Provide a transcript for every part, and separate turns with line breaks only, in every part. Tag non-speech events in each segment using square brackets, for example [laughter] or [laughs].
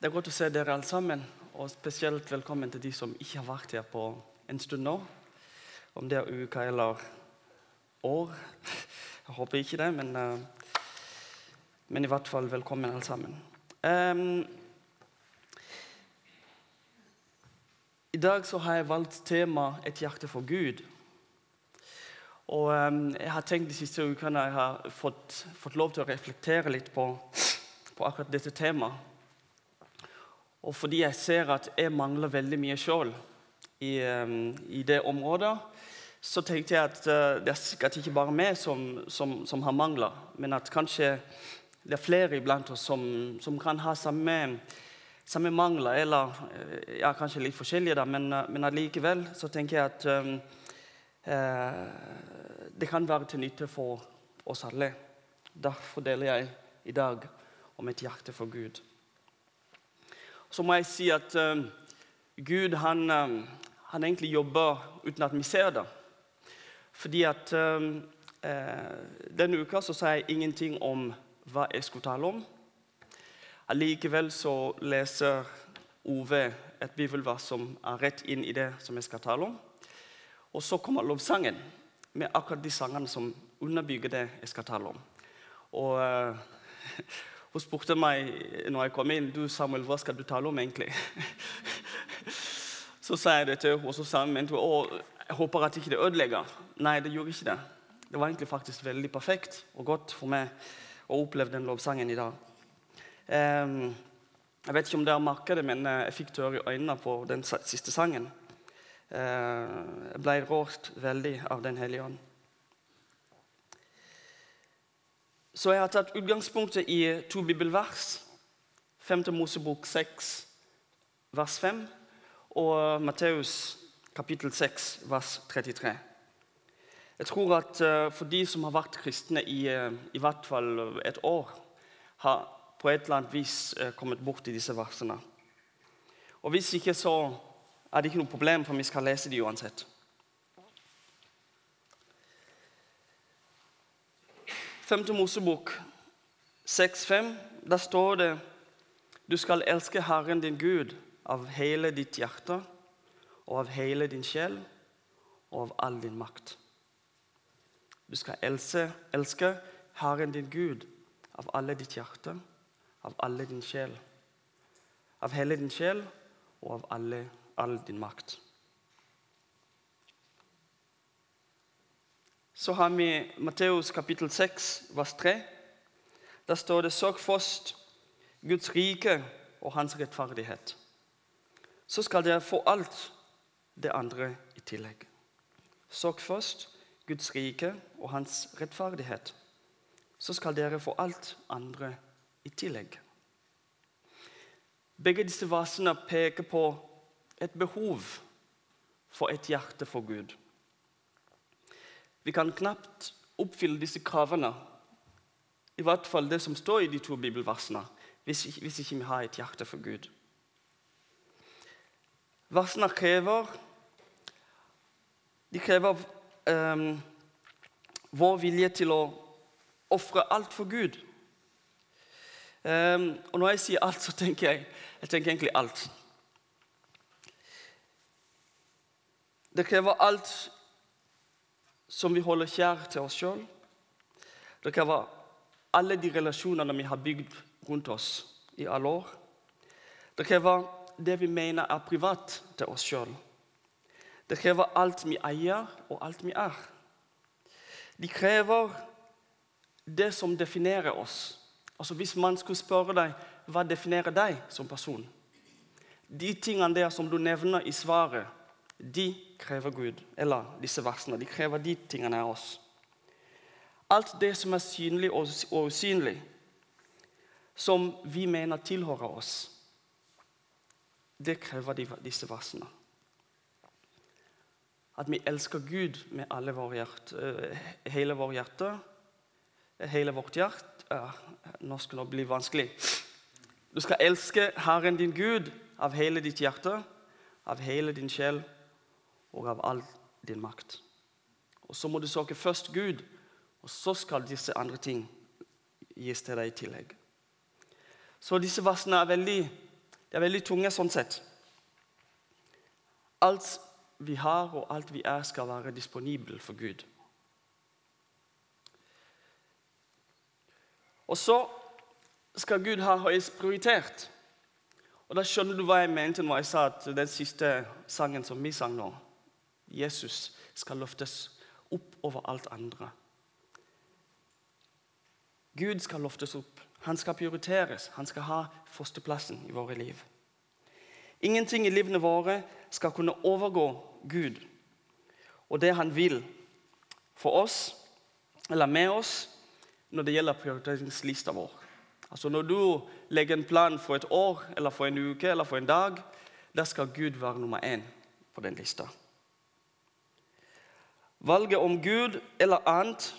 Det er godt å se dere alle sammen, og spesielt velkommen til de som ikke har vært her på en stund nå. Om det er uka eller år. Jeg håper ikke det, men, uh, men i hvert fall velkommen alle sammen. Um, I dag så har jeg valgt tema 'Et hjerte for Gud'. Og um, Jeg har tenkt de siste ukene jeg har fått, fått lov til å reflektere litt på, på akkurat dette temaet. Og fordi jeg ser at jeg mangler veldig mye sjøl i, um, i, det området, så tenkte jeg at uh, det er sikkert ikke bare meg som, som, som har mangler, men at kanskje det er flere iblant oss som, som kan ha samme, samme, mangler, eller eh, ja, kanskje litt forskjellige, da, men, uh, men allikevel så tenker jeg at uh, det kan være til nytte for oss alle. Derfor deler jeg i dag om et hjerte for Gud så må jeg si at uh, Gud han, uh, han, egentlig jobber uten at vi ser det. Fordi at uh, Denne uka så sa jeg ingenting om hva jeg skulle tale om. Allikevel så leser Ove et bibelvers som er rett inn i det som jeg skal tale om. Og så kommer lovsangen med akkurat de sangene som underbygger det jeg skal tale om. Og [laughs] Hun spurte meg når jeg kom inn du Samuel, hva skal du tale om egentlig. [laughs] så sa jeg det til henne, og så sa hun å, jeg håper at ikke det ødelegger. Nei, det gjorde ikke det. Det var egentlig faktisk veldig perfekt og godt for meg å oppleve den lovsangen i dag. Um, jeg vet ikke om dere merker det, men eh, jeg fikk tørre øynene på den siste sangen. Uh, jeg ble rørt veldig av Den hellige ånd. Så jeg har tatt utgangspunktet i to bibelvers. 5. Mosebok 6, vers 5, og Matteus kapittel 6, vers 33. Jeg tror at uh, for de som har vært kristne i uh, i hvert fall et år, har på et eller annet vis kommet kommet borti disse versene. Og Hvis ikke, så er det ikke noe problem, for vi skal lese de uansett. 5. Mosebok 6,5, der står det Du skal elske Herren din Gud av hele ditt hjerte og av hele din sjel og av all din makt. Du skal elske, elske Herren din Gud av alle ditt hjerte, av alle din sjel, av hele din sjel og av alle, all din makt. Så har vi Matteus kapittel 6, vers 3. Der står det 'Søk først Guds rike og hans rettferdighet'. Så skal dere få alt det andre i tillegg. Søk først Guds rike og hans rettferdighet. Så skal dere få alt andre i tillegg. Begge disse versene peker på et behov for et hjerte for Gud. Vi kan knapt oppfylle disse kravene, i hvert fall det som står i de to bibelversene, hvis, hvis ikke vi har et hjerte for Gud. Versene krever De krever um, vår vilje til å ofre alt for Gud. Um, og når jeg sier alt, så tenker jeg, jeg tenker egentlig alt. Det krever alt som vi holder kjær til oss sjøl. Det kan være alle de relasjonene vi har bygd rundt oss i alle år. Det krever det vi mener er privat til oss sjøl. Det krever alt vi eier, og alt vi er. De krever det som definerer oss. Altså Hvis man skulle spørre deg hva definerer deg som person De tingene der som du nevner i svaret, de krever Gud, eller disse versene. De krever de tingene av oss. Alt det som er synlig og usynlig, som vi mener tilhører oss, det krever disse versene. At vi elsker Gud med våre hjerte, eh, hele vårt hjerte, hele vårt hjerte Nå skal det bli vanskelig. Du skal elske Herren din Gud av hele ditt hjerte, av hele din sjel og av all din makt. Og Så må du søke først Gud, og så skal disse andre ting gis til deg i tillegg. Så disse versene er veldig er veldig tunge sånn sett. Alt vi har og alt vi er, skal være disponibel for Gud. Og så skal Gud ha høyest prioritert. Og Da skjønner du hva jeg mente når jeg sa at den siste sangen som vi sang nå Jesus skal løftes opp over alt andre. Gud skal løftes opp. Han skal prioriteres. Han skal ha førsteplassen i våre liv. Ingenting i livene våre skal kunne overgå Gud og det han vil for oss, eller med oss, når det gjelder prioriteringslista vår. Altså Når du legger en plan for et år, eller for en uke eller for en dag, da skal Gud være nummer én på den lista. Valget om Gud eller annet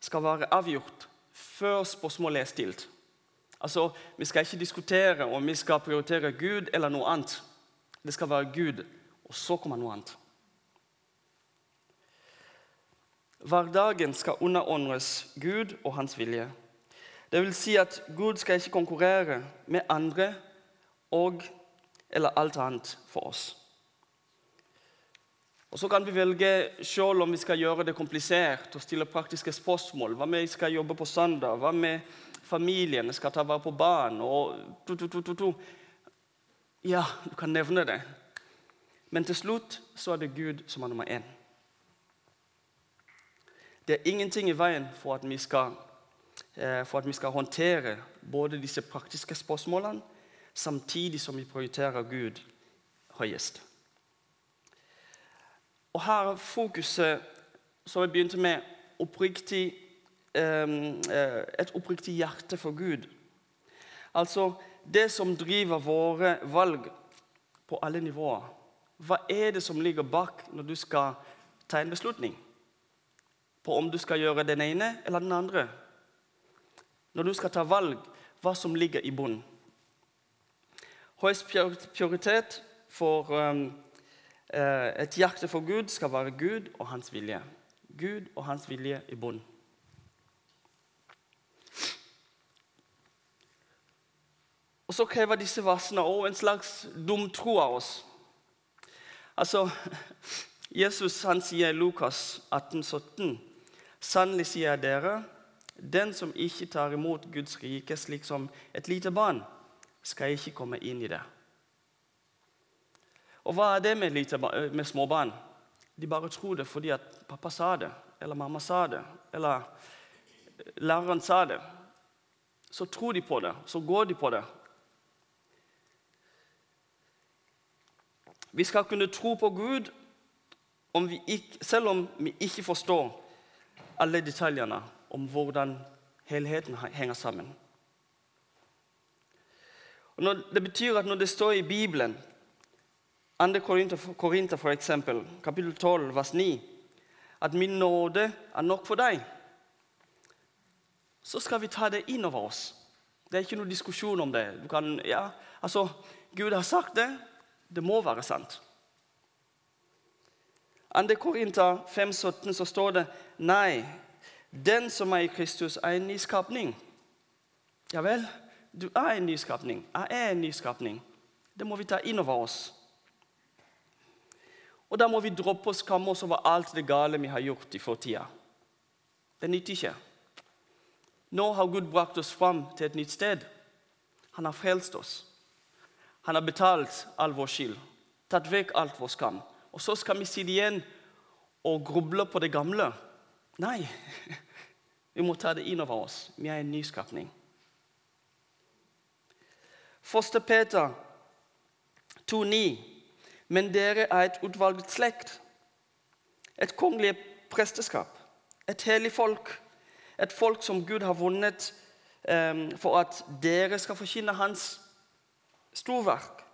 skal være avgjort før spørsmålet er stilt. Altså, Vi skal ikke diskutere om vi skal prioritere Gud eller noe annet. Det skal være Gud, og så kommer noe annet. Hverdagen skal underordnes Gud og hans vilje. Det vil si at Gud skal ikke konkurrere med andre og eller alt annet for oss. Og Så kan vi velge selv om vi skal gjøre det komplisert og stille praktiske spørsmål. Hva med vi skal jobbe på søndag? Hva med familien skal ta vare på barn? Og to, to, to, Ja, du kan nevne det. Men til slutt så er det Gud som er nummer én. Det er ingenting i veien for at vi skal, eh, for at vi skal håndtere både disse praktiske spørsmålene samtidig som vi prioriterer Gud høyest. Og her er fokuset, som jeg begynte med, oppriktig, ehm, eh, et oppriktig hjerte for Gud. Altså det som driver våre valg på alle nivåer. Hva er det som ligger bak når du skal ta en beslutning? På om du skal gjøre den ene eller den andre? Når du skal ta valg, hva som ligger i bunnen? Høyest prioritet for um, et hjerte for Gud skal være Gud og hans vilje. Gud og hans vilje i bunn. Og Så krever disse versene også en slags dum tro av oss. Altså, [laughs] Jesus han sier i Lukas 18, 17, Sannelig sier jeg dere, den som ikke tar imot Guds rike slik som et lite barn, skal ikke komme inn i det. Og hva er det med, lite, med småbarn? De bare tror det fordi at pappa sa det, eller mamma sa det, eller læreren sa det. Så tror de på det, så går de på det. Vi skal kunne tro på Gud om ikke, selv om vi ikke forstår alle detaljene om hvordan helheten henger sammen. Når, det betyr at når det står i Bibelen 2. Korinter, for eksempel, kapittel 12, vers 9, at min nåde er nok for deg, så skal vi ta det inn over oss. Det er ikke noe diskusjon om det. Kan, ja, altså, Gud har sagt det. Det må være sant. 2. Korinter 5, 17, så står det Nei, den som er i Kristus, er en nyskapning. Ja vel, du er en nyskapning. Jeg er en nyskapning. Det må vi ta inn over oss. Og da må vi droppe å skamme oss over alt det gale vi har gjort i fortida. Det nytter ikke. Nå har Gud brakt oss fram til et nytt sted. Han har frelst oss. Han har betalt all vår skyld, tatt vekk alt vår skam. Og så skal vi sitte igjen og gruble på det gamle. Nei, [laughs] vi må ta det inn over oss. Vi er en nyskapning. Foster Peter 2,9 men dere er et utvalgt slekt, et kongelig presteskap, et hellig folk, et folk som Gud har vunnet um, for at dere skal forkynne Hans storverk.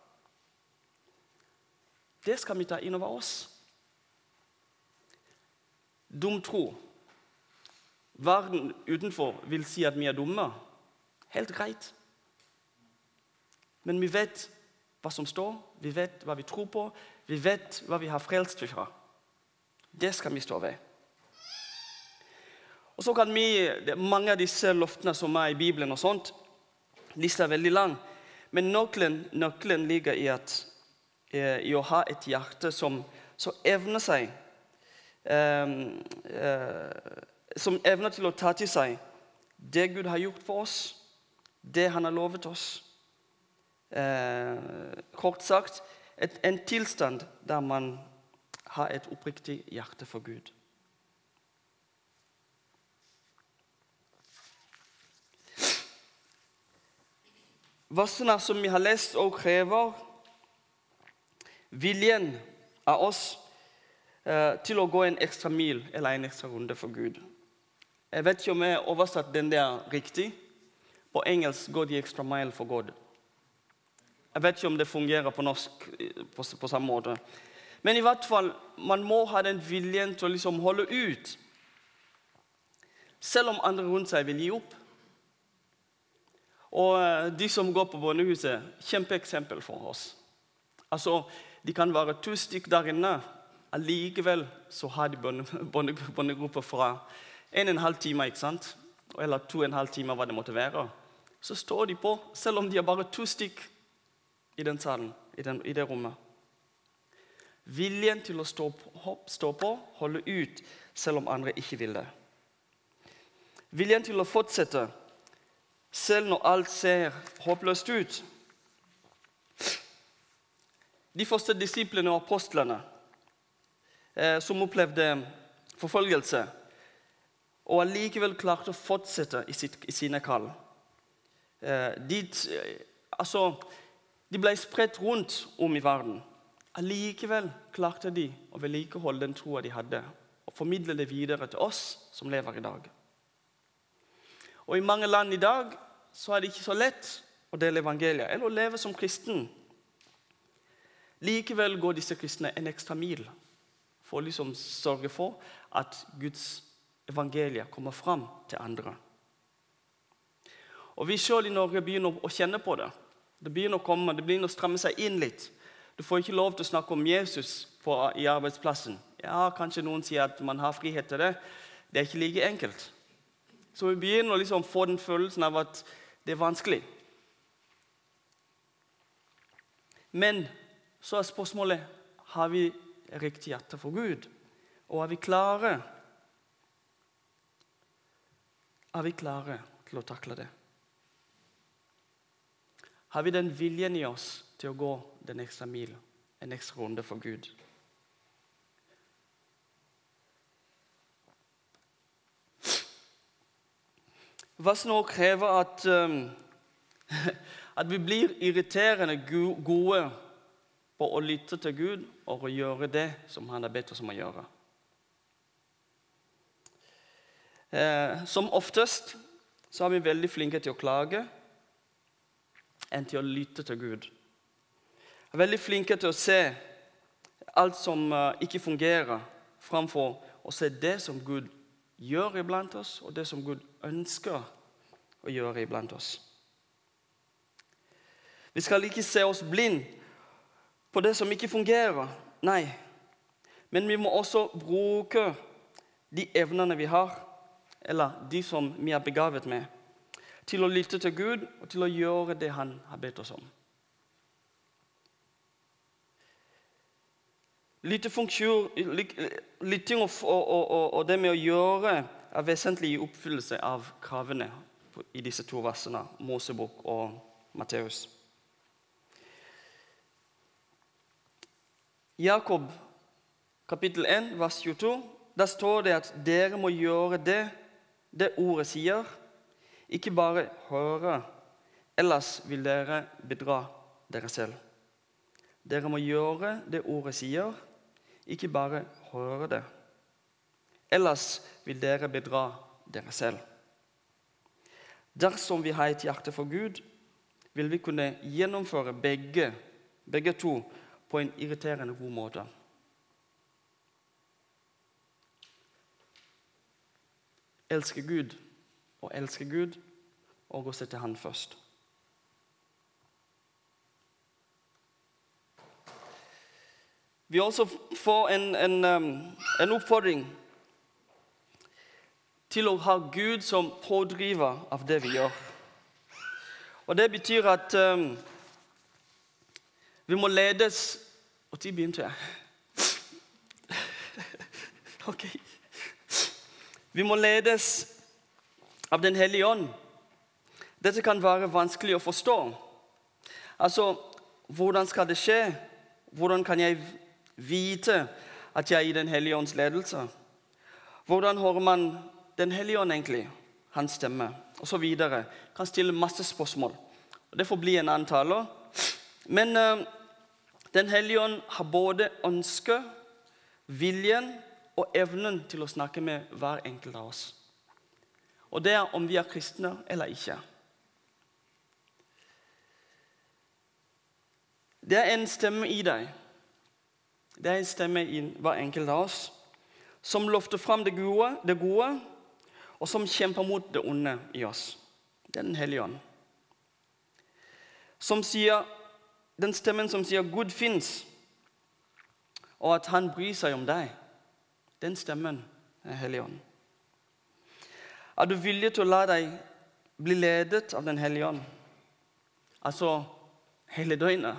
Det skal vi ta inn over oss. Dum tro. Verden utenfor vil si at vi er dumme. Helt greit. Men vi vet hva som står, vi vet hva vi tror på, vi vet hva vi har frelst fra. Det skal vi stå ved. Og så kan vi, Mange av disse loftene som er i Bibelen, og sånt, lista er veldig lang. Men nøkkelen, nøkkelen ligger i, at, eh, i å ha et hjerte som, som evner seg um, uh, Som evner til å ta til seg det Gud har gjort for oss, det Han har lovet oss. Eh, kort sagt et, en tilstand der man har et oppriktig hjerte for Gud. Versene som vi har lest, og krever viljen av oss eh, til å gå en ekstra mil eller en ekstra runde for Gud. Jeg vet ikke om jeg har oversatt den der riktig. På engelsk går de extra mile for God. Jeg vet ikke om det fungerer på norsk på, på samme måte. Men i hvert fall, man må ha den viljen til å liksom holde ut. Selv om andre rundt seg vil gi opp. Og eh, de som går på Bønnehuset, kjempeeksempel for oss. Altså, De kan være to stykker der inne. Allikevel så har de bønnegruppe fra en og en halv time, ikke sant? eller to og en halv time, hva det måtte være. Så står de på, selv om de er bare to stykker i den salen, i, den, i det rommet. Viljen til å stå på, stå på, holde ut, selv om andre ikke vil det. Viljen til å fortsette selv når alt ser håpløst ut. De første disiplene og apostlene eh, som opplevde forfølgelse, og allikevel klarte å fortsette i, sitt, i sine kall. Eh, de, altså, de ble spredt rundt om i verden. Allikevel klarte de å vedlikeholde den troa de hadde, og formidle det videre til oss som lever i dag. Og I mange land i dag så er det ikke så lett å dele evangeliet eller å leve som kristen. Likevel går disse kristne en ekstra mil for å liksom sørge for at Guds evangelie kommer fram til andre. Og Vi selv i Norge begynner å kjenne på det. Det begynner å komme, det begynner å stramme seg inn litt. Du får ikke lov til å snakke om Jesus på, i arbeidsplassen. Ja, Kanskje noen sier at man har frihet til det. Det er ikke like enkelt. Så vi begynner å liksom få den følelsen av at det er vanskelig. Men så er spørsmålet har vi riktig hjerte for Gud. Og er vi klare Er vi klare til å takle det? Har vi den viljen i oss til å gå den ekstra mil, en ekstra runde for Gud? Hva nå krever at, um, [laughs] at vi blir irriterende gode på å lytte til Gud og å gjøre det som Han har bedt oss om å gjøre. Eh, som oftest så er vi veldig flinke til å klage enn til å lytte til Gud. Jeg er veldig flinke til å se alt som uh, ikke fungerer, framfor å se det som Gud gjør iblant oss, og det som Gud ønsker å gjøre iblant oss. Vi skal ikke se oss blind på det som ikke fungerer. Nei. Men vi må også bruke de evnene vi har, eller de som vi er begavet med, til å lytte til Gud og til å gjøre det Han har bedt oss om. Lytting og, og, og, og det med å gjøre er vesentlig i oppfyllelse av kravene i disse to versene, Mosebok og Matteus. Jakob kapittel 1, vers 22, der står det at dere må gjøre det det ordet sier, ikke bare høre, ellers vil dere bedra dere selv. Dere må gjøre det ordet sier, ikke bare høre det. Ellers vil dere bedra dere selv. Dersom vi har et hjerte for Gud, vil vi kunne gjennomføre begge, begge to på en irriterende god måte. Elsker Gud og elske Gud og å sette Han først. Vi også får en, en, um, en oppfordring til å ha Gud som pådriver av det vi gjør. Og Det betyr at um, Vi må ledes Når begynte jeg? [laughs] Ok. Vi må ledes av Den hellige ånd. Dette kan være vanskelig å forstå. Altså, hvordan skal det skje? Hvordan kan jeg vite at jeg er i Den hellige ånds ledelse? Hvordan hører man Den hellige ånd egentlig? Hans stemme? Og så videre. Kan stille masse spørsmål. Det får bli en annen taler. Men uh, Den hellige ånd har både ønsket, viljen og evnen til å snakke med hver enkelt av oss. Og det er om vi er kristne eller ikke. Det er en stemme i deg. Det er en stemme i hver enkelt av oss som lofter fram det gode, det gode, og som kjemper mot det onde i oss. Det er Den hellige ånd. Som sier, den stemmen som sier 'Gud fins', og at han bryr seg om deg. Den stemmen er Helligånd. Er du villig til å la deg bli ledet av Den hellige ånd? Altså hele døgnet,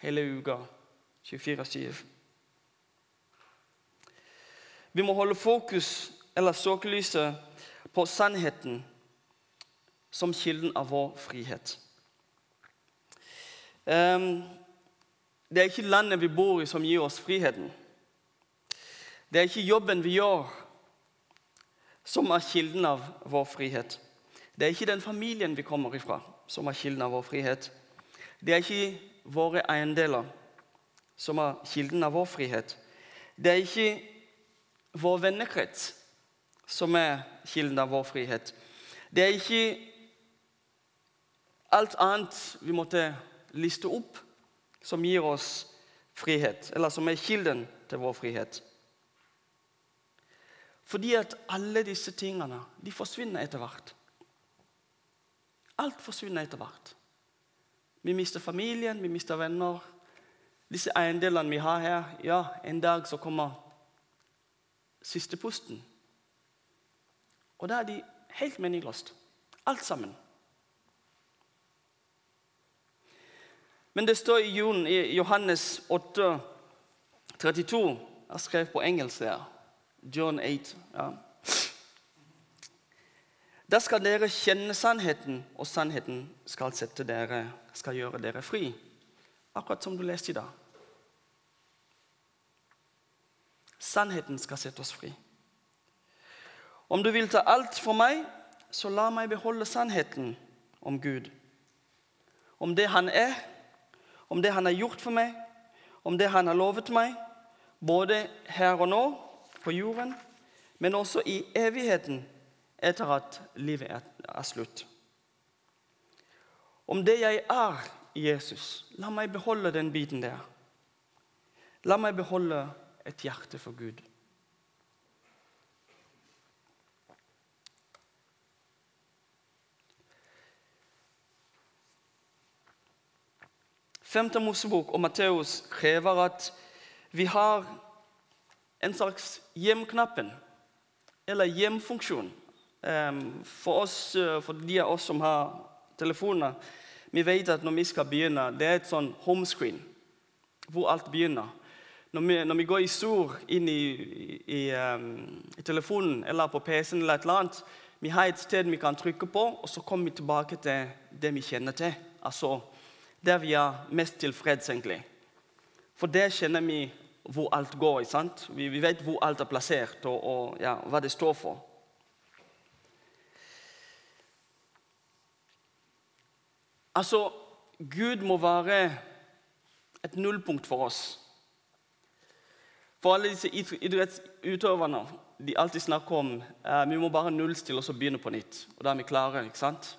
hele uka, 24-7. Vi må holde fokus eller søkelyset på sannheten som kilden av vår frihet. Ehm, det er ikke landet vi bor i, som gir oss friheten. Det er ikke jobben vi gjør, som er kilden av vår frihet. Det er ikke den familien vi kommer ifra, som er kilden av vår frihet. Det er ikke våre eiendeler som er kilden av vår frihet. Det er ikke vår vennekrets som er kilden av vår frihet. Det er ikke alt annet vi måtte liste opp, som gir oss frihet, eller som er kilden til vår frihet. Fordi at alle disse tingene de forsvinner etter hvert. Alt forsvinner etter hvert. Vi mister familien, vi mister venner. Disse eiendelene vi har her Ja, en dag så kommer siste pusten. Og da er de helt meningsløst. Alt sammen. Men det står i Johannes 8, 32 Jeg skrev på engelsk der. John 8. Ja. Da skal dere kjenne sannheten, og sannheten skal, dere, skal gjøre dere fri. Akkurat som du leste i dag. Sannheten skal sette oss fri. Om du vil ta alt for meg, så la meg beholde sannheten om Gud. Om det han er, om det han har gjort for meg, om det han har lovet meg, både her og nå på jorden, men også i evigheten etter at livet er slutt. Om det jeg er i Jesus, la meg beholde den biten der. La meg beholde et hjerte for Gud. Femte Mosebok og Matteus krever at vi har en slags hjemknappen, eller hjemfunksjon. Ehm, for, oss, eh, for de av oss som har telefoner, vi vet at når vi skal begynne, det er et sånn homescreen hvor alt begynner. Når vi, når vi går i sur inn i, i, um, i telefonen eller på PC-en, eller et eller annet, vi har et sted vi kan trykke på, og så kommer vi tilbake til det vi kjenner til. Altså der vi er mest tilfreds, egentlig. For det kjenner vi hvor alt går. Sant? Vi, vi, vet hvor alt er plassert, og, og ja, hva det står for. Altså, Gud må være et nullpunkt for oss. For alle disse idrettsutøverne de alltid snakker om eh, vi må bare nullstille oss og begynne på nytt. Og da er vi klare. ikke sant?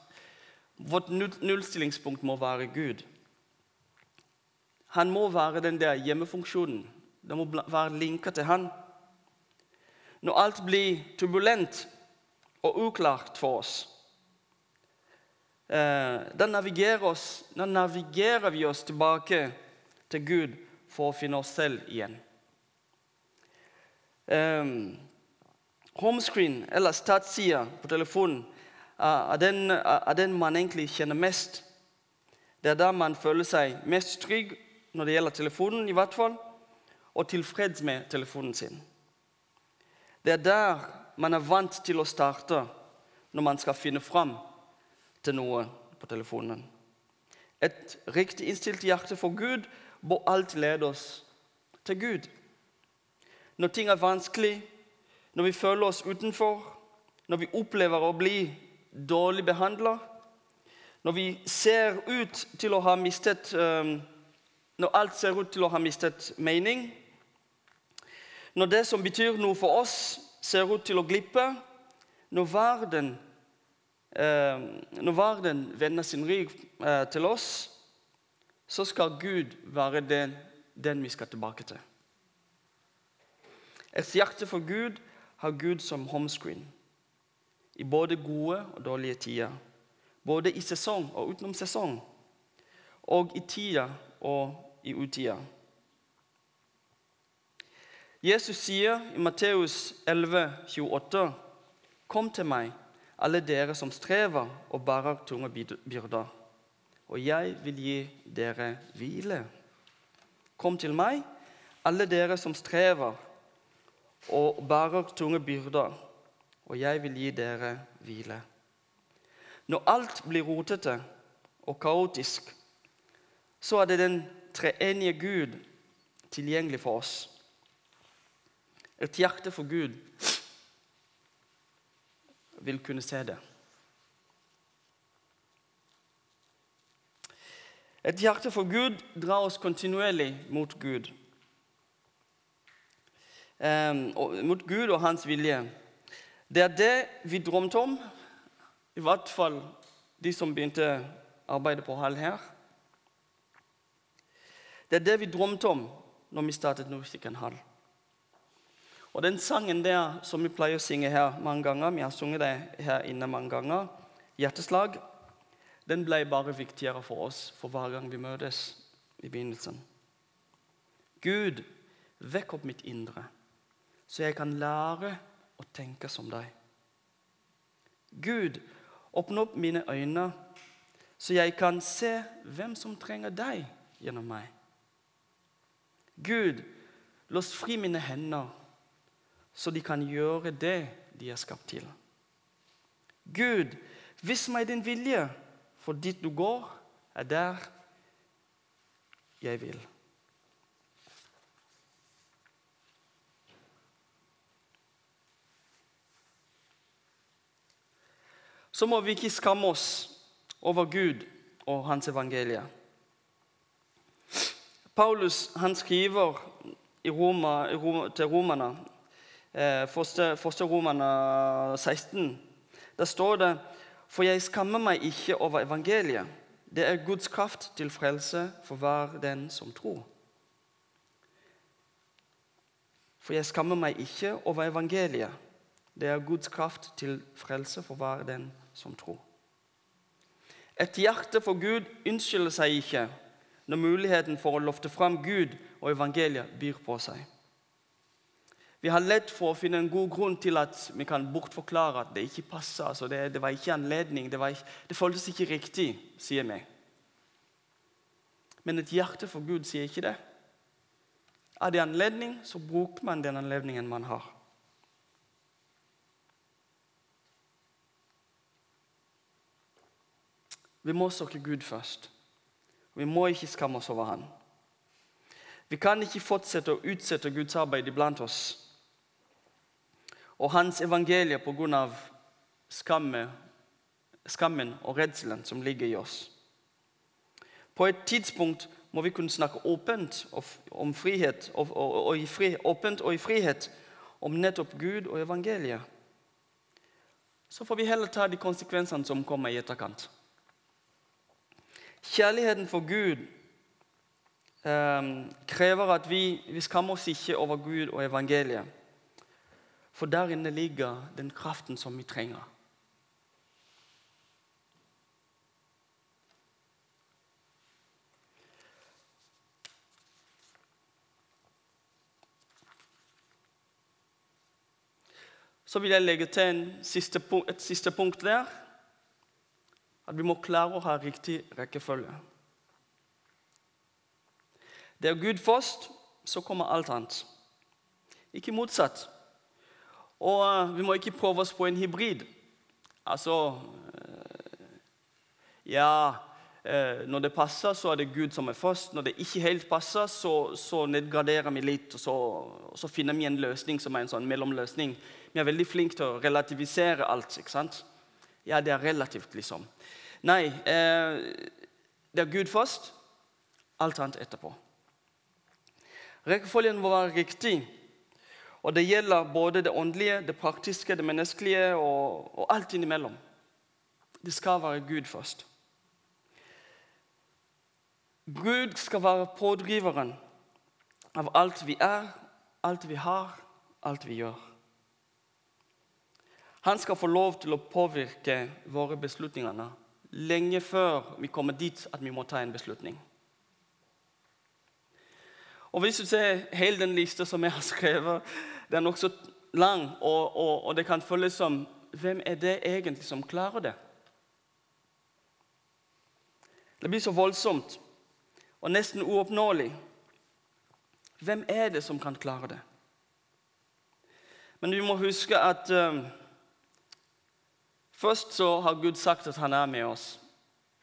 Vårt nullstillingspunkt må være Gud. Han må være den der hjemmefunksjonen det må være linka til han. Når alt blir turbulent og uklart for oss, eh, da navigerer, oss, da navigerer vi oss tilbake til Gud for å finne oss selv igjen. Um, homescreen, eller startsida på telefonen, er den, er den, man egentlig kjenner mest. Det er der man føler seg mest trygg når det gjelder telefonen, i hvert fall, og tilfreds med telefonen sin. Det er der man er vant til å starte når man skal finne fram til noe på telefonen. Et riktig innstilt hjerte for Gud må alltid lede oss til Gud. Når ting er vanskelig, når vi føler oss utenfor, når vi opplever å bli dårlig behandla, når vi ser ut til å ha mistet um, Når alt ser ut til å ha mistet mening, når det som betyr noe for oss, ser ut til å glippe, når verden, eh, når verden vender sin rygg eh, til oss, så skal Gud være den, den vi skal tilbake til. Et hjerte for Gud har Gud som homescreen i både gode og dårlige tider. Både i sesong og utenom sesong. Og i tida og i utida. Jesus sier i Matteus 11, 28, Kom til meg, alle dere som strever og bærer tunge byrder, og jeg vil gi dere hvile. Kom til meg, alle dere som strever og bærer tunge byrder, og jeg vil gi dere hvile. Når alt blir rotete og kaotisk, så er det den treenige Gud tilgjengelig for oss. Et hjerte for Gud vil kunne se det. Et hjerte for Gud drar oss kontinuerlig mot Gud mot Gud og hans vilje. Det er det vi drømte om, i hvert fall de som begynte arbeidet på Hall her. Det er det vi drømte om når vi startet Norsiken Hall. Og den sangen der som vi pleier å synge her mange ganger, vi har sunget det her inne mange ganger, 'Hjerteslag', den ble bare viktigere for oss for hver gang vi møtes i begynnelsen. Gud, vekk opp mitt indre så jeg kan lære å tenke som deg. Gud, åpne opp mine øyne, så jeg kan se hvem som trenger deg gjennom meg. Gud, lås fri mine hender, så de kan gjøre det de er skapt til. Gud, vis meg din vilje, for dit du går, er der jeg vil. så må vi ikke skamme oss over Gud og hans evangelie. Paulus han skriver Roma, til romerne, eh, første, første romerne 16. Der står det For jeg skammer meg ikke over evangeliet. Det er Guds kraft til frelse for hver den som tror. For jeg skammer meg ikke over evangeliet. Det er Guds kraft til frelse for hver den som tror. Et hjerte for Gud unnskylder seg ikke når muligheten for å lofte fram Gud og evangeliet byr på seg. Vi har lett for å finne en god grunn til at vi kan bortforklare at det ikke passer. Altså det, det, var ikke anledning, det, ikke, det føltes ikke riktig, sier vi. Men et hjerte for Gud sier ikke det. Er det anledning, så bruker man den anledningen man har. Vi må søke Gud først. Vi må ikke skamme oss over Han. Vi kan ikke fortsette å utsette Guds arbeid iblant oss og Hans evangelie pga. Skamme, skammen og redselen som ligger i oss. På et tidspunkt må vi kunne snakke åpent om frihet, og, og, og, i fri, åpent og i frihet om nettopp Gud og evangeliet. Så får vi heller ta de konsekvensene som kommer i etterkant. Kjærligheten for Gud eh, krever at vi, vi skammer oss ikke over Gud og evangeliet. For der inne ligger den kraften som vi trenger. Så vil jeg legge til siste et siste punkt der. At vi må klare å ha riktig rekkefølge. Det er Gud først, så kommer alt annet. Ikke motsatt. Og uh, vi må ikke prøve oss på en hybrid. Altså uh, Ja, uh, når det passer, så er det Gud som er først. Når det ikke helt passer, så, så nedgraderer vi litt, og så, og så, finner vi en løsning som er en sånn mellomløsning. Vi er veldig flinke til å relativisere alt. ikke sant? Ja, det er relativt, liksom. Nei, det er Gud først, alt annet etterpå. Rekkefølgen må være riktig. Og det gjelder både det åndelige, det praktiske, det menneskelige og, og alt innimellom. Det skal være Gud først. Gud skal være pådriveren av alt vi er, alt vi har, alt vi gjør. Han skal få lov til å påvirke våre beslutninger lenge før vi kommer dit at vi må ta en beslutning. Og Hvis du ser hele den lista som jeg har skrevet, det er nokså lang, og, og, og det kan føles som Hvem er det egentlig som klarer det? Det blir så voldsomt og nesten uoppnåelig. Hvem er det som kan klare det? Men vi må huske at um, først så har Gud sagt at han er med oss.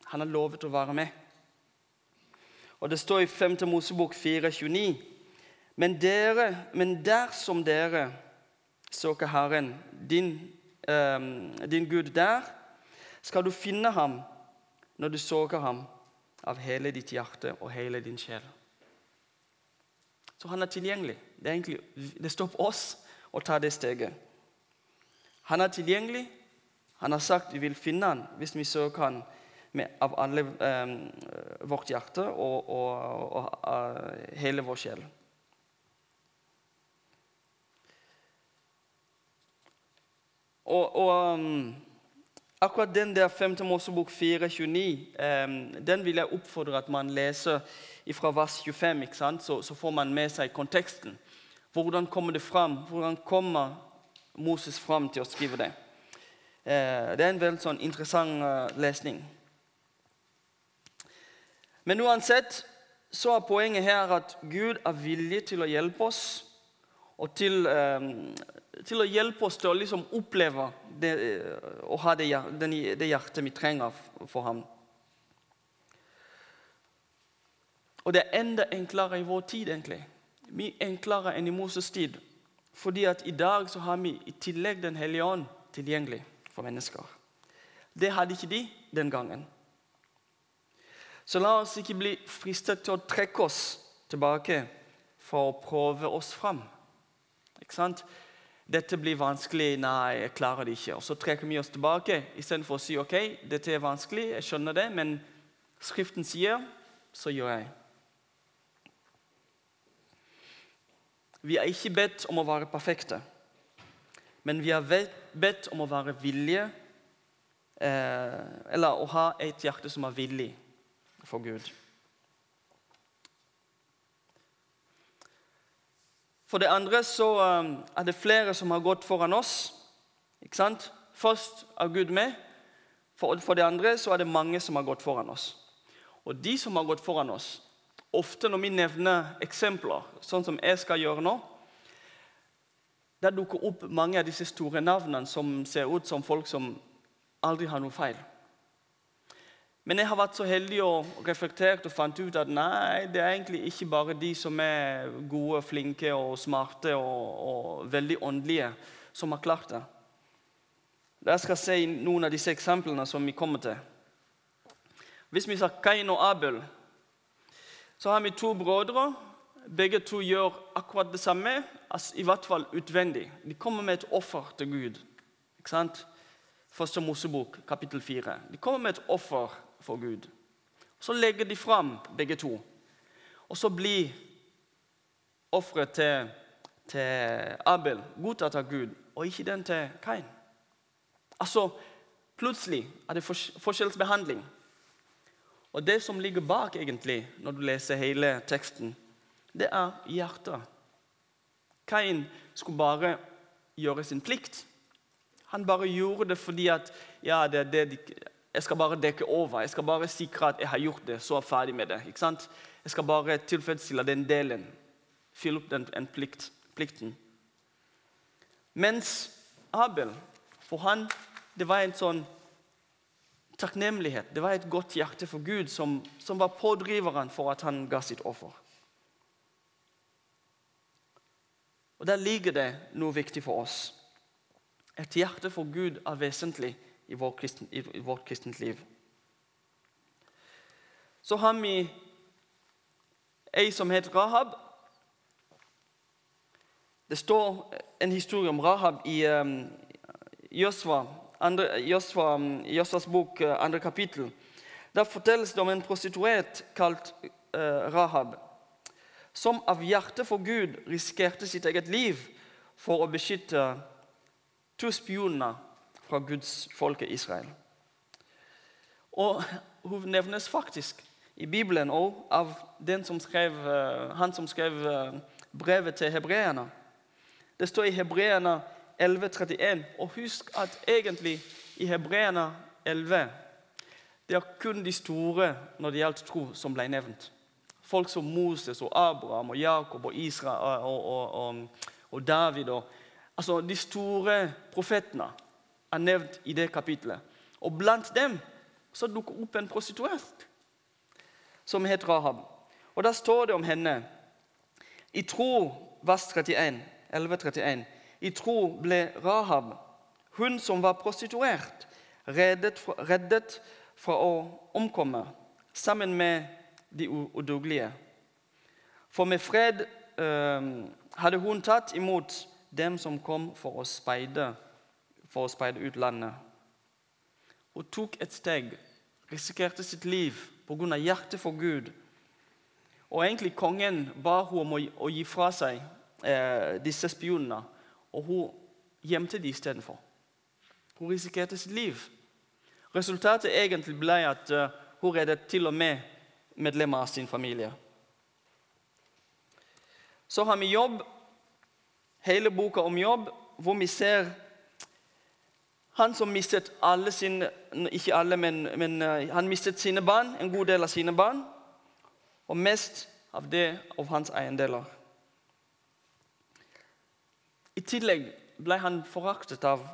Han har lovet å være med. Og Det står i 5. Mosebok 4,29.: men, dere, men dersom dere søker Herren, din, eh, din Gud, der, skal du finne ham når du søker ham av hele ditt hjerte og hele din sjel. Så han er tilgjengelig. Det, er egentlig, det står på oss å ta det steget. Han er tilgjengelig. Han har sagt vi vil finne ham hvis vi søker ham med, av alle eh, vårt hjerte og, og, og, og uh, hele vår sjel. Og, og um, akkurat den der 5. Mosebok 4,29 um, den vil jeg oppfordre at man leser fra vers 25. ikke sant? Så, så, får man med seg konteksten. Hvordan kommer det fram? Hvordan kommer Moses fram til å skrive det? Uh, det er en veldig sånn interessant uh, lesning. Men uansett så er poenget her at Gud er villig til å hjelpe oss og til, eh, til å hjelpe oss til å liksom oppleve det, å ha det, det, hjertet vi trenger for ham. Og det er enda enklere i vår tid, egentlig. Mye enklere enn i Moses' tid. Fordi at i dag så har vi i tillegg Den hellige ånd tilgjengelig for mennesker. Det hadde ikke de den gangen. Så la oss ikke bli fristet til å trekke oss tilbake for å prøve oss fram. Ikke sant? Dette blir vanskelig. Nei, jeg klarer det ikke. Og så trekker vi oss tilbake istedenfor å si ok, dette er vanskelig, jeg skjønner det, men Skriften sier, så gjør jeg. Vi er ikke bedt om å være perfekte, men vi er bedt om å være villige, eh, eller å ha et hjerte som er villig for Gud. For det andre så um, er det flere som har gått foran oss. Ikke sant? Først er Gud med. For det andre så er det mange som har gått foran oss. Og de som har gått foran oss, ofte når vi nevner eksempler, sånn som jeg skal gjøre nå, der dukker opp mange av disse store navnene som ser ut som folk som aldri har noe feil. Men jeg har vært så heldig og reflektert og fant ut at nei, det er egentlig ikke bare de som er gode, flinke og smarte og, og veldig åndelige, som har klart det. Jeg skal se noen av disse eksemplene som vi kommer til. Hvis vi sa Kain og Abel, så har vi to brødre. Begge to gjør akkurat det samme, i hvert fall utvendig. De kommer med et offer til Gud. Ikke sant? Første Mosebok, kapittel 4. De kommer med et offer for Gud. Så legger de fram begge to. Og så blir offeret til, til, Abel godtatt av Gud, og ikke den til Kain. Altså, Plutselig er det forskjellsbehandling. Og Det som ligger bak, egentlig, når du leser hele teksten, det er hjertet. Kain skulle bare gjøre sin plikt. Han bare gjorde det fordi at ja, det er det de, jeg skal bare dekke over. Jeg skal bare sikre at jeg har gjort det, så er jeg ferdig med det. ikke sant? Jeg skal bare tilfredsstille den delen. Fylle opp den, den plikt, plikten. Mens Abel, for han, det var en sånn takknemlighet. Det var et godt hjerte for Gud som, som var pådriveren for at han ga sitt offer. Og Der ligger det noe viktig for oss. Et hjerte for Gud er vesentlig i, vår kristen, i, vårt kristent liv. Så har vi ei som heter Rahab. Det står en historie om Rahab i um, Josva, um, bok, uh, andre kapittel. Der fortelles det om en prostituert kalt uh, Rahab som av hjerte for Gud risikerte sitt eget liv for å beskytte to spioner fra Guds folke Israel. Og Hun nevnes faktisk i Bibelen òg av som skrev, eh, han som skrev eh, brevet til hebreerne. Det står i hebreerne 11,31. Og husk at egentlig i hebreerne 11 det er kun de store når det gjaldt tro, som ble nevnt. Folk som Moses og Abraham og Jakob og Israel og, og, og, og David. altså De store profetene er nevnt i det kapitlet. Og blant dem så dukker opp en prostituert som het Rahab. Og Da står det om henne I tro, vers 31, 11.31, i tro ble Rahab, hun som var prostituert, reddet fra, reddet fra å omkomme sammen med de udugelige. For med fred eh, hadde hun tatt imot dem som kom for å speide, for å speide ut landet. Hun tok et steg, risikerte sitt liv pga. hjertet for Gud. Og egentlig Kongen ba hun om å, gi fra seg eh, disse spionene, og hun gjemte de istedenfor. Hun risikerte sitt liv. Resultatet egentlig ble at uh, hun reddet til og med medlemmer av sin familie. Så har vi jobb, hele boka om jobb, hvor vi ser han som mistet alle sine Ikke alle, men, men uh, han mistet sine barn, en god del av sine barn. Og mest av det av hans eiendeler. I tillegg ble han foraktet av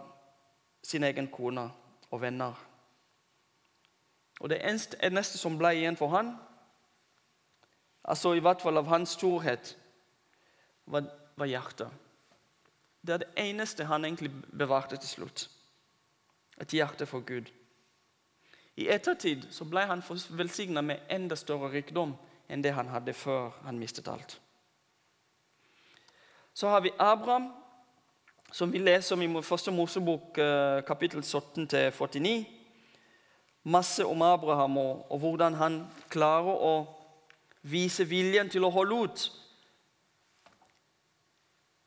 sin egen kone og venner. Og Det eneste som ble igjen for han, altså i hvert fall av hans storhet, var, var hjertet. Det er det eneste han egentlig bevarte til slutt. Et hjerte for Gud. I ettertid så ble han velsigna med enda større rikdom enn det han hadde før han mistet alt. Så har vi Abraham, som vi leser om i første Mosebok eh, kapittel 17-49. Masse om Abraham og, og hvordan han klarer å vise viljen til å holde ut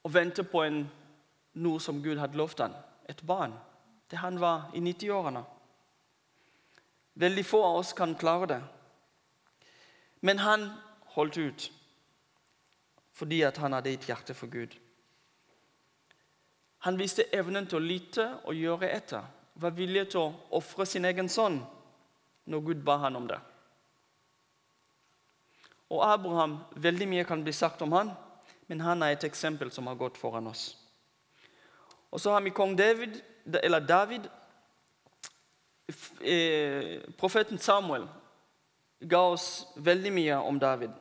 og vente på en, noe som Gud hadde lovt ham, et barn. Det han var i 90-årene. Veldig få av oss kan klare det. Men han holdt ut fordi han hadde et hjerte for Gud. Han viste evnen til å lytte og gjøre etter. Var villig til å ofre sin egen sønn når Gud ba han om det. Og Abraham, Veldig mye kan bli sagt om han, men han er et eksempel som har gått foran oss. Og så har vi kong David, eller David. Eh, profeten Samuel ga oss veldig mye om David.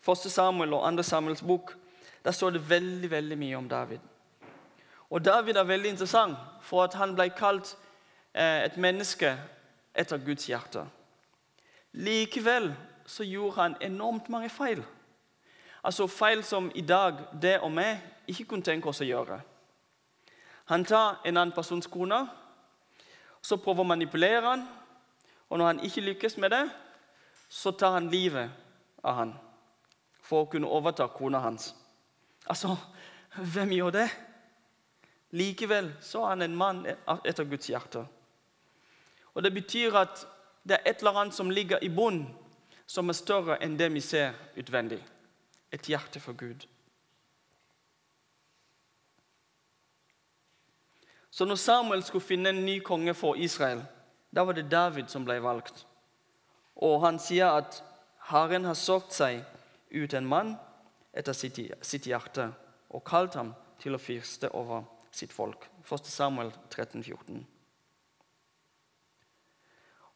Første Samuel og andre Samuels bok der står det veldig veldig mye om David. Og David er veldig interessant, for at han ble kalt eh, et menneske etter Guds hjerte. Likevel så gjorde han enormt mange feil. Altså Feil som i dag det og vi ikke kunne tenke oss å gjøre. Han tar en annen persons kone, så prøver å manipulere han, og når han ikke lykkes med det, så tar han livet av han for å kunne overta kona hans. Altså, hvem gjør det? Likevel så er han en mann etter Guds hjerte. Og Det betyr at det er et eller annet som ligger i bunnen som er større enn det vi ser utvendig. Et hjerte for Gud. Så når Samuel skulle finne en ny konge for Israel, Da var det David som ble valgt. Og han sier at Herren har solgt seg ut en mann etter sitt, sitt hjerte og kalt ham til å fyrste over sitt folk. 1. Samuel 13, 14.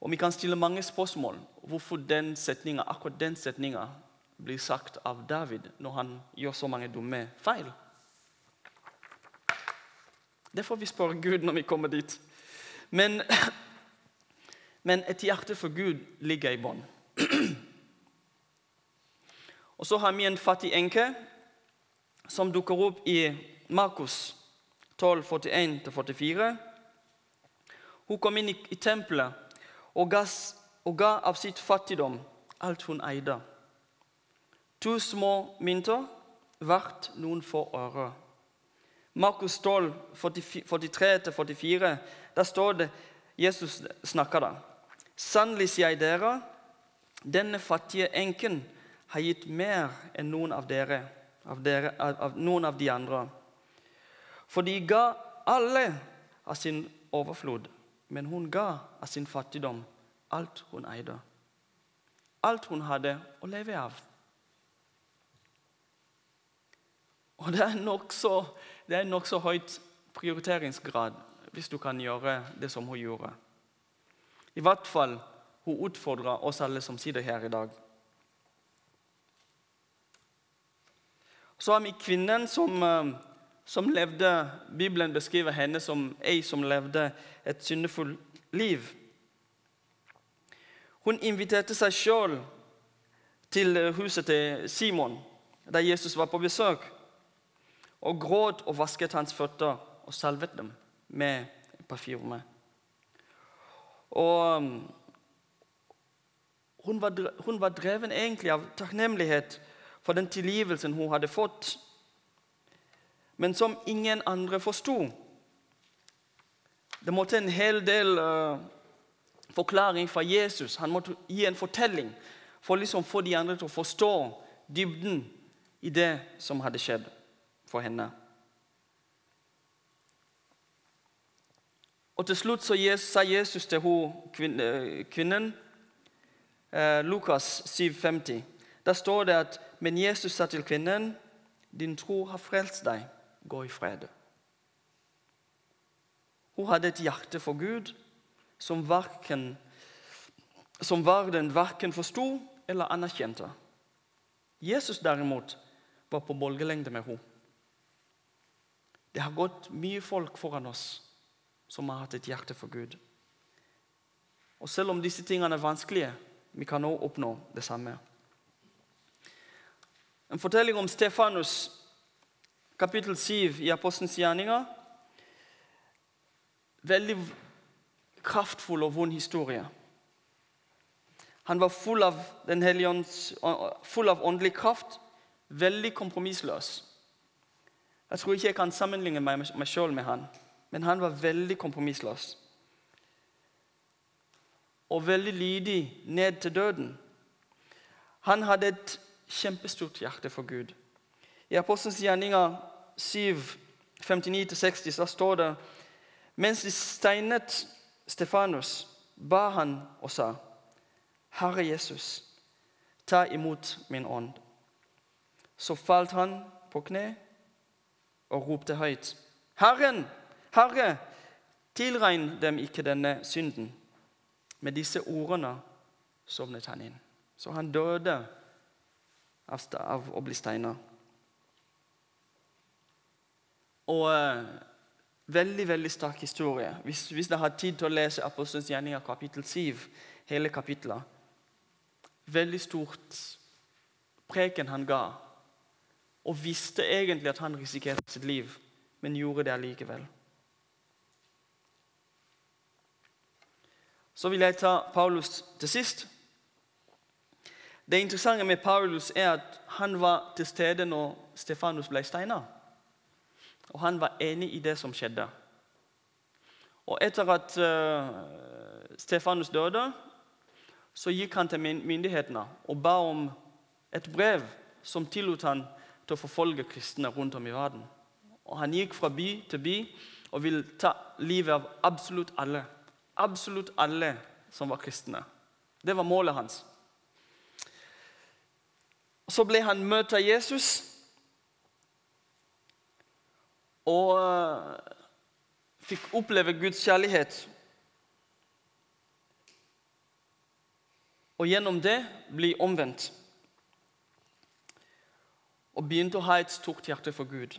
Og Vi kan stille mange spørsmål hvorfor den setningen, akkurat den setninga blir sagt av David når han gjør så mange dumme feil. Det får vi spørre Gud når vi kommer dit. Men, [clears throat] men et hjerte for Gud ligger i bånn. [clears throat] Og så har vi en fattig enke som dukker opp i Markus 12, 41-44. Hun kom inn i, tempelet og ga, og ga av sitt fattigdom alt hun eide. To små mynter verdt noen få øre. Markus 12, 43-44, der står det Jesus snakker da. Sannelig sier jeg dere, denne fattige enken har gitt mer enn noen av dere, av, dere, av, av noen av de andre. For de ga alle av sin overflod men hun ga av sin fattigdom alt hun eide. Alt hun hadde å leve av. Og det er nokså nok høyt prioriteringsgrad hvis du kan gjøre det som hun gjorde. I hvert fall hun utfordrer oss alle som sitter her i dag. Så har vi kvinnen som eh, som levde, Bibelen beskriver henne som ei som levde et syndefullt liv. Hun inviterte seg sjøl til huset til Simon, der Jesus var på besøk, og gråt og vasket hans føtter og salvet dem med parfyme. Og um, hun var, hun var dreven egentlig av takknemlighet for den tilgivelsen hun hadde fått men som ingen andre forsto. Det måtte en hel del uh, forklaring fra Jesus. Han måtte gi en fortelling for liksom få de andre til å forstå dybden i det som hadde skjedd for henne. Og Til slutt så sa Jesus til hun, eh, kvinnen, eh, Lukas 7,50. Der står det at Men Jesus sa til kvinnen, din tro har frelst deg gå i fred. Hun hadde et hjerte for Gud som, varken, som verden verken forsto eller anerkjente. Jesus derimot var på bølgelengde med henne. Det har gått mye folk foran oss som har hatt et hjerte for Gud. Og Selv om disse tingene er vanskelige, vi kan også oppnå det samme. En fortelling om Stefanus kapittel 7 i Apostelens gjerninger. Veldig kraftfull og vond historie. Han var full av, full av åndelig kraft, veldig kompromissløs. Jeg tror ikke jeg kan sammenligne meg, meg sjøl med han, men han var veldig kompromissløs. Og veldig lydig ned til døden. Han hadde et kjempestort hjerte for Gud. I Apostelens gjerninger 7, 59-60 så står det mens de steinet Stefanus, ba han og sa, Herre Jesus, ta imot min ånd. Så falt han på kne og ropte høyt, Herren, Herre, tilregn dem ikke denne synden. Med disse ordene sovnet han inn. Så han døde av å bli steina. Og uh, Veldig veldig sterk historie. Hvis, hvis dere har tid til å lese Apostelens gjerninger kapittel 7, hele kapittelet Veldig stort preken han ga, og visste egentlig at han risikerte sitt liv, men gjorde det allikevel. Så vil jeg ta Paulus til sist. Det interessante med Paulus er at han var til stede når Stefanus ble steina. Og han var enig i det som skjedde. Og etter at uh, Stefanus døde, så gikk han til myndighetene og ba om et brev som tillot han til å forfølge kristne rundt om i verden. Og Han gikk fra by til by og ville ta livet av absolutt alle. absolutt alle som var kristne. Det var målet hans. Så ble han møtt av Jesus. Og eh, fikk oppleve Guds kjærlighet. Og gjennom det bli omvendt. Og begynte å ha et stort hjerte for Gud.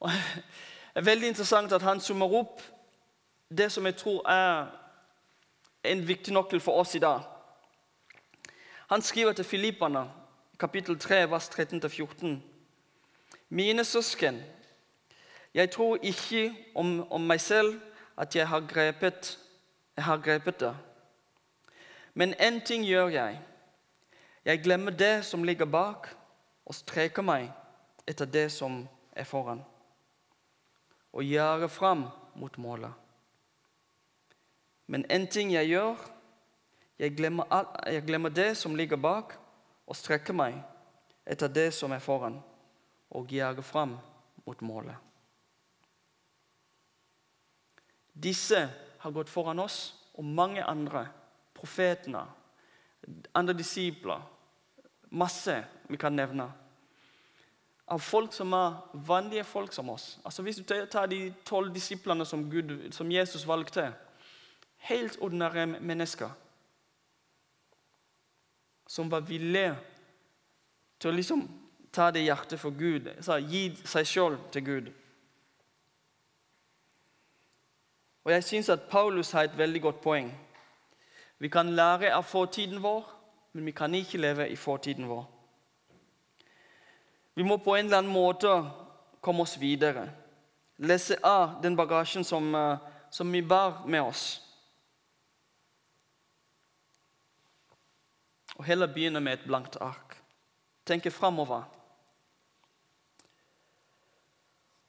Og [laughs] det er veldig interessant at han summer opp det som jeg tror er en viktig nøkkel for oss i dag. Han skriver til Filippene, kapittel 3, vers 13-14. Mine søsken, jeg tror ikke om, om meg selv at jeg har grepet, jeg har grepet det. Men én ting gjør jeg. Jeg glemmer det som ligger bak, og streker meg etter det som er foran. Og gjøre fram mot målet. Men én ting jeg gjør, jeg glemmer, jeg glemmer det som ligger bak, og strekker meg etter det som er foran, og gjøre fram mot målet. Disse har gått foran oss og mange andre. Profetene, andre disipler. Masse vi kan nevne. Av folk som er vanlige folk som oss. Altså Hvis du tar de tolv disiplene som, Gud, som Jesus valgte Helt ordinære mennesker som var villige til å liksom ta det hjertet for Gud, så gi seg sjøl til Gud. Og Jeg syns at Paulus har et veldig godt poeng. Vi kan lære av fortiden vår, men vi kan ikke leve i fortiden vår. Vi må på en eller annen måte komme oss videre. Lese av den bagasjen som, eh, som vi bar med oss. og heller begynne med et blankt ark. Tenke framover.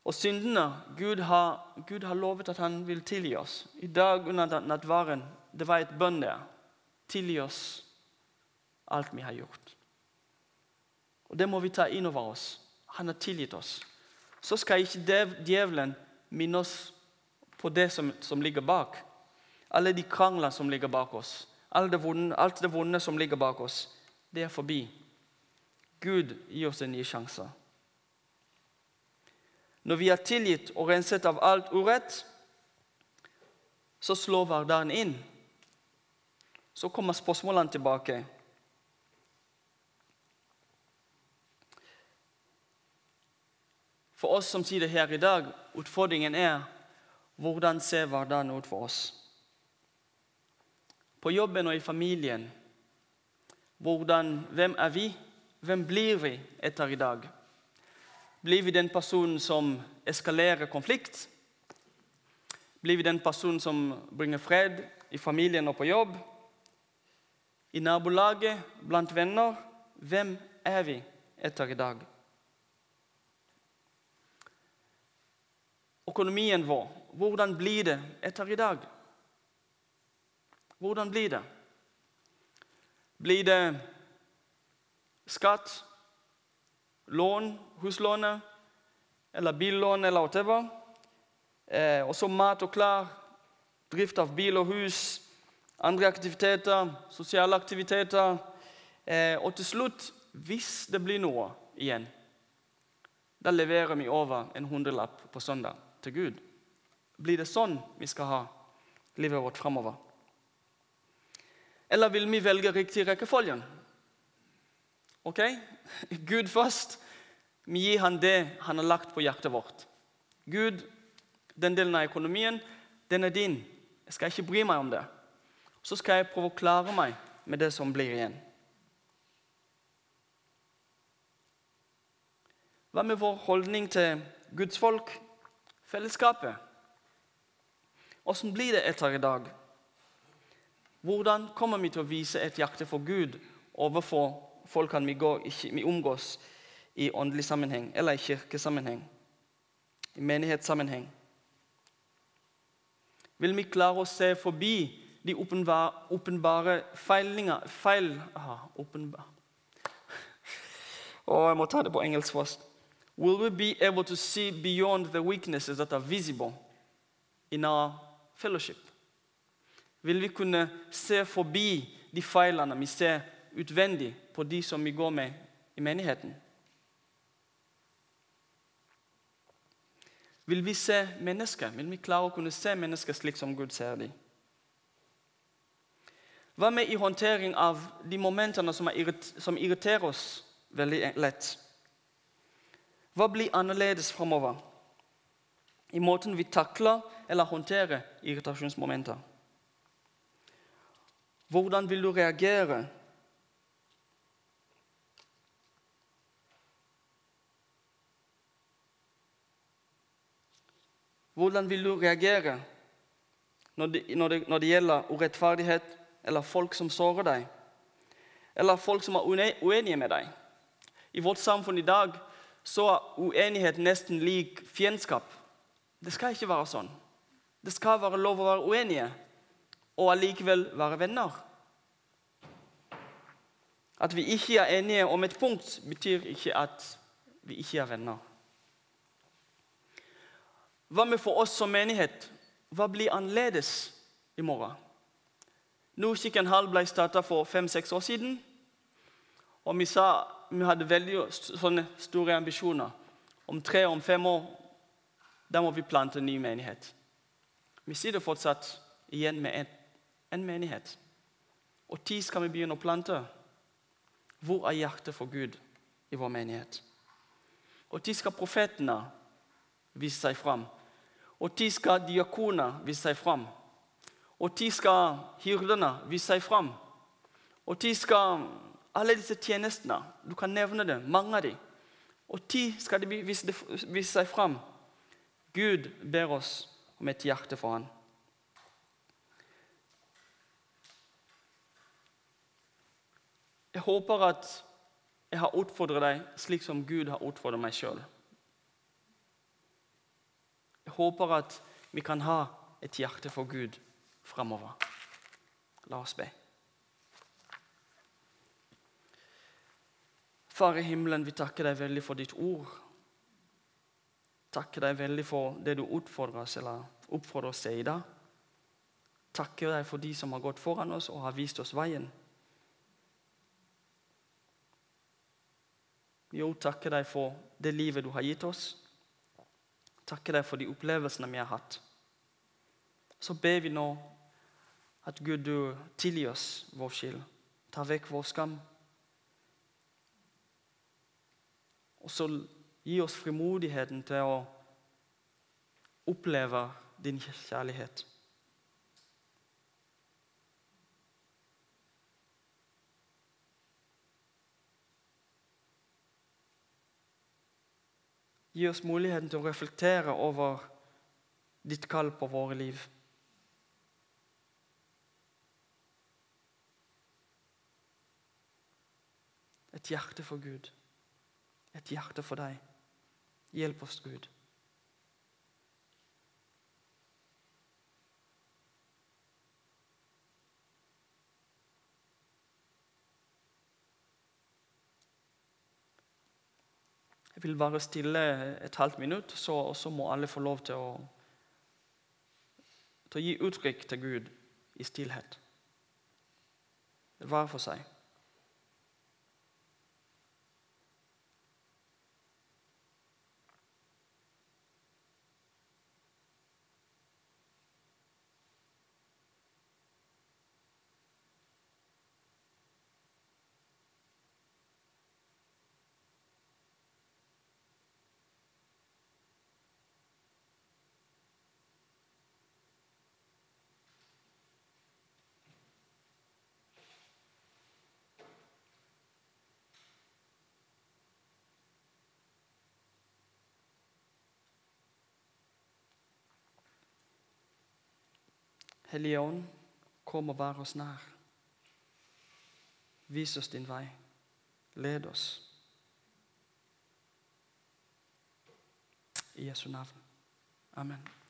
Og syndene Gud har, Gud har lovet at han vil tilgi oss. I dag under nattvaren det var et bønn der. Tilgi oss alt vi har gjort. Og Det må vi ta inn over oss. Han har tilgitt oss. Så skal ikke djevelen minne oss på det som, som ligger bak. Alle de kranglene som ligger bak oss Alt det, vonde, alt det vonde som ligger bak oss, det er forbi. Gud gir oss en ny sjanse. Når vi er tilgitt og renset av alt urett, så slår hverdagen inn. Så kommer spørsmålene tilbake. For oss som sitter her i dag, utfordringen er hvordan ser hverdagen ut for oss? på jobben og i familien. Hvordan, hvem er vi? Hvem blir vi etter i dag? Blir vi den personen som eskalerer konflikt? Blir vi den personen som bringer fred i familien og på jobb? I nabolaget, blant venner? Hvem er vi etter i dag? Økonomien vår, hvordan blir det etter i dag? Hvordan blir det? Blir det skatt, lån, huslånet eller billån eller whatever? Eh, og så mat og klær, drift av bil og hus, andre aktiviteter, sosiale aktiviteter. Eh, og til slutt, hvis det blir noe igjen, da leverer vi over en hundrelapp på søndag til Gud. Blir det sånn vi skal ha livet vårt framover? Eller vil vi velge riktig rekkefølge? Ok? [laughs] Gud først. Vi gir han det han har lagt på hjertet vårt. Gud, den delen av økonomien, den er din. Jeg skal ikke bry meg om det. Så skal jeg prøve å klare meg med det som blir igjen. Hva med vår holdning til Guds folk, fellesskapet? Åssen blir det etter i dag? Hvordan kommer vi til å vise et hjerte for Gud overfor folkene vi, går, vi omgås i åndelig sammenheng eller i kirkesammenheng, i menighetssammenheng? Vil vi klare å se forbi de åpenbare feilninger Feil aha, åpenbar. Oh, [laughs] jeg må ta det på engelsk først. Will we be able to see beyond the weaknesses that are visible in our fellowship? Vil vi kunne se forbi de feilene vi ser utvendig på de som vi går med i menigheten? Vil vi se mennesker? Vil vi klare å kunne se mennesker slik som Gud ser dem? Hva med i håndtering av de momentene som, irriterer oss veldig lett? Hva blir annerledes framover i måten vi takler eller håndterer irritasjonsmomenter? Hvordan vil du reagere Hvordan vil du reagere når det, når det, når det gjelder urettferdighet eller folk som sårer deg, eller folk som er uenige med deg? I vårt samfunn i dag så er uenighet nesten lik fiendskap. Det skal ikke være sånn. Det skal være lov å være uenige og allikevel være venner. At vi ikke er enige om et punkt, betyr ikke at vi ikke er venner. Hva med for oss som menighet? Hva blir annerledes i morgen? Nordkikken Hall ble starta for fem-seks år siden. Og vi, sa, vi hadde veldig sånne store ambisjoner. Om tre om fem år da må vi plante en ny menighet. Vi sitter fortsatt igjen med en, en menighet. Og tid skal vi begynne å plante. Hvor er hjertet for Gud i vår menighet? Og tid skal profetene vise seg fram. Og tid skal diakoner vise seg fram. Og tid skal hyrdene vise seg fram. Og tid skal alle disse tjenestene Du kan nevne det, mange av dem. Og tid skal de vise, vise seg fram. Gud ber oss om et hjerte for ham. Jeg håper at jeg har utfordret deg slik som Gud har utfordret meg sjøl. Jeg håper at vi kan ha et hjerte for Gud framover. La oss be. Far i himmelen, vi takker deg veldig for ditt ord. Takker deg veldig for det du utfordrer oss, oppfordrer oss til i dag. Takker deg for de som har gått foran oss og har vist oss veien. Jo, takker deg for det livet du har gitt oss. Takker deg for de opplevelsene vi har hatt. Så ber vi nå at Gud du tilgir oss vår skyld. Ta vekk vår skam. Og så gi oss frimodigheten til å oppleve din kjærlighet. Gi oss muligheten til å reflektere over ditt kall på våre liv. Et hjerte for Gud. Et hjerte for deg. Hjelp oss, Gud. Jeg vil være stille et halvt minutt, så, så må alle få lov til å, til å gi uttrykk til Gud i stillhet. Hver for seg. Hellige Ånd, kom og vær oss nær. Vis oss din vei. Led oss. I Jesu navn. Amen.